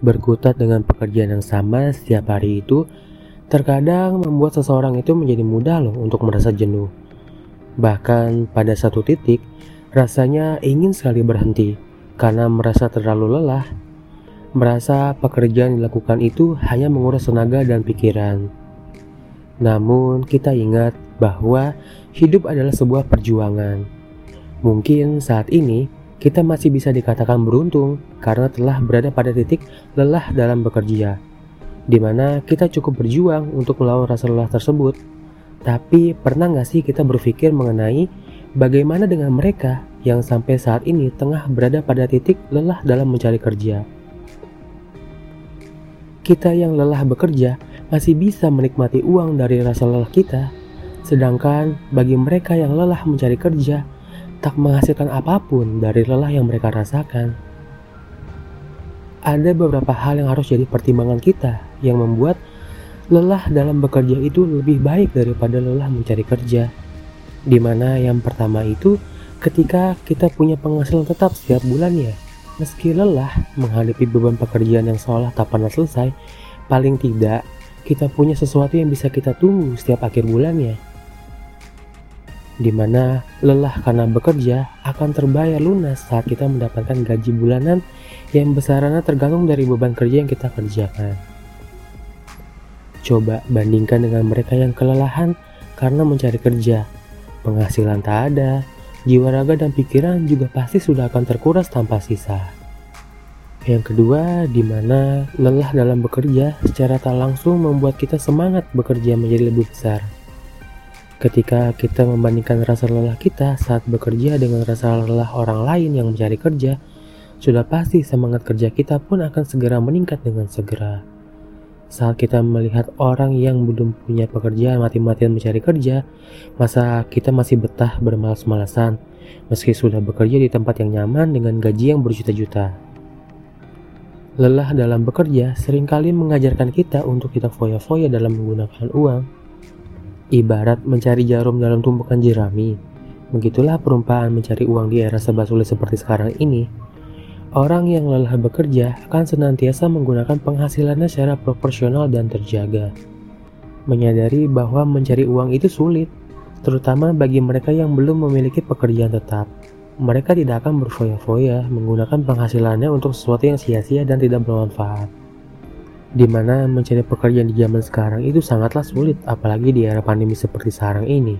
Berkutat dengan pekerjaan yang sama setiap hari itu terkadang membuat seseorang itu menjadi mudah loh untuk merasa jenuh. Bahkan pada satu titik, rasanya ingin sekali berhenti karena merasa terlalu lelah. Merasa pekerjaan dilakukan itu hanya menguras tenaga dan pikiran. Namun, kita ingat bahwa hidup adalah sebuah perjuangan. Mungkin saat ini kita masih bisa dikatakan beruntung karena telah berada pada titik lelah dalam bekerja, di mana kita cukup berjuang untuk melawan rasa lelah tersebut. Tapi pernah nggak sih kita berpikir mengenai bagaimana dengan mereka yang sampai saat ini tengah berada pada titik lelah dalam mencari kerja? Kita yang lelah bekerja masih bisa menikmati uang dari rasa lelah kita, sedangkan bagi mereka yang lelah mencari kerja, tak menghasilkan apa pun dari lelah yang mereka rasakan. Ada beberapa hal yang harus jadi pertimbangan kita yang membuat lelah dalam bekerja itu lebih baik daripada lelah mencari kerja. Di mana yang pertama itu ketika kita punya penghasilan tetap setiap bulannya. Meski lelah menghadapi beban pekerjaan yang seolah tak pernah selesai, paling tidak kita punya sesuatu yang bisa kita tunggu setiap akhir bulannya di mana lelah karena bekerja akan terbayar lunas saat kita mendapatkan gaji bulanan yang besarannya tergantung dari beban kerja yang kita kerjakan. Coba bandingkan dengan mereka yang kelelahan karena mencari kerja, penghasilan tak ada, jiwa raga dan pikiran juga pasti sudah akan terkuras tanpa sisa. Yang kedua, di mana lelah dalam bekerja secara tak langsung membuat kita semangat bekerja menjadi lebih besar. Ketika kita membandingkan rasa lelah kita saat bekerja dengan rasa lelah orang lain yang mencari kerja, sudah pasti semangat kerja kita pun akan segera meningkat dengan segera. Saat kita melihat orang yang belum punya pekerjaan mati-matian mencari kerja, masa kita masih betah bermalas-malasan meski sudah bekerja di tempat yang nyaman dengan gaji yang berjuta-juta. Lelah dalam bekerja sering kali mengajarkan kita untuk kita foya-foya dalam menggunakan uang Ibarat mencari jarum dalam tumpukan jerami, begitulah perumpamaan mencari uang di era serba sulit seperti sekarang ini. Orang yang lelah bekerja akan senantiasa menggunakan penghasilannya secara proporsional dan terjaga. Menyadari bahwa mencari uang itu sulit, terutama bagi mereka yang belum memiliki pekerjaan tetap. Mereka tidak akan berfoya-foya menggunakan penghasilannya untuk sesuatu yang sia-sia dan tidak bermanfaat di mana mencari pekerjaan di zaman sekarang itu sangatlah sulit, apalagi di era pandemi seperti sekarang ini.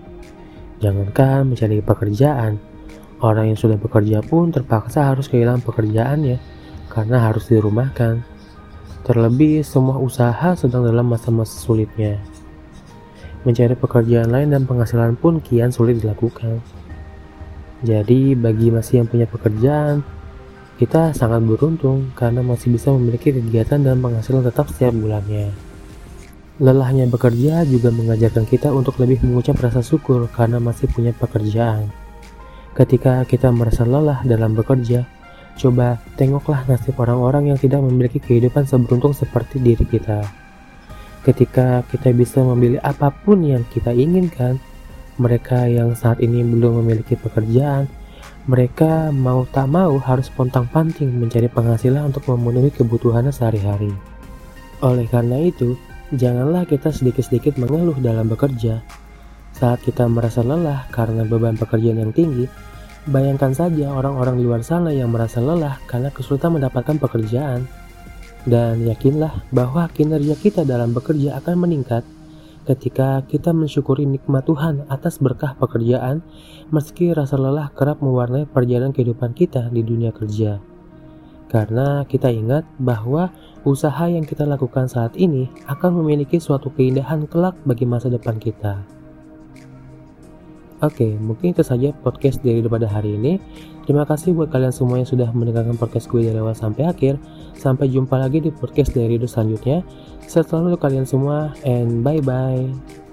Jangankan mencari pekerjaan, orang yang sudah bekerja pun terpaksa harus kehilangan pekerjaannya karena harus dirumahkan. Terlebih, semua usaha sedang dalam masa-masa sulitnya. Mencari pekerjaan lain dan penghasilan pun kian sulit dilakukan. Jadi, bagi masih yang punya pekerjaan, kita sangat beruntung karena masih bisa memiliki kegiatan dan penghasilan tetap setiap bulannya. Lelahnya bekerja juga mengajarkan kita untuk lebih mengucap rasa syukur karena masih punya pekerjaan. Ketika kita merasa lelah dalam bekerja, coba tengoklah nasib orang-orang yang tidak memiliki kehidupan seberuntung seperti diri kita. Ketika kita bisa memilih apa pun yang kita inginkan, mereka yang saat ini belum memiliki pekerjaan mereka mau tak mau harus pontang-panting mencari penghasilan untuk memenuhi kebutuhannya sehari-hari. Oleh karena itu, janganlah kita sedikit-sedikit mengeluh dalam bekerja. Saat kita merasa lelah karena beban pekerjaan yang tinggi, bayangkan saja orang-orang di luar sana yang merasa lelah karena kesulitan mendapatkan pekerjaan. Dan yakinlah bahwa kinerja kita dalam bekerja akan meningkat ketika kita mensyukuri nikmat Tuhan atas berkah pekerjaan, meski rasa lelah kerap mewarnai perjalanan kehidupan kita di dunia kerja. Karena kita ingat bahwa usaha yang kita lakukan saat ini akan memiliki suatu keindahan kelak bagi masa depan kita. Oke, mungkin itu saja podcast dari pada hari ini. Terima kasih buat kalian semua yang sudah mendengarkan podcast gue dari awal sampai akhir. Sampai jumpa lagi di podcast dari selanjutnya. Setelah itu kalian semua and bye bye.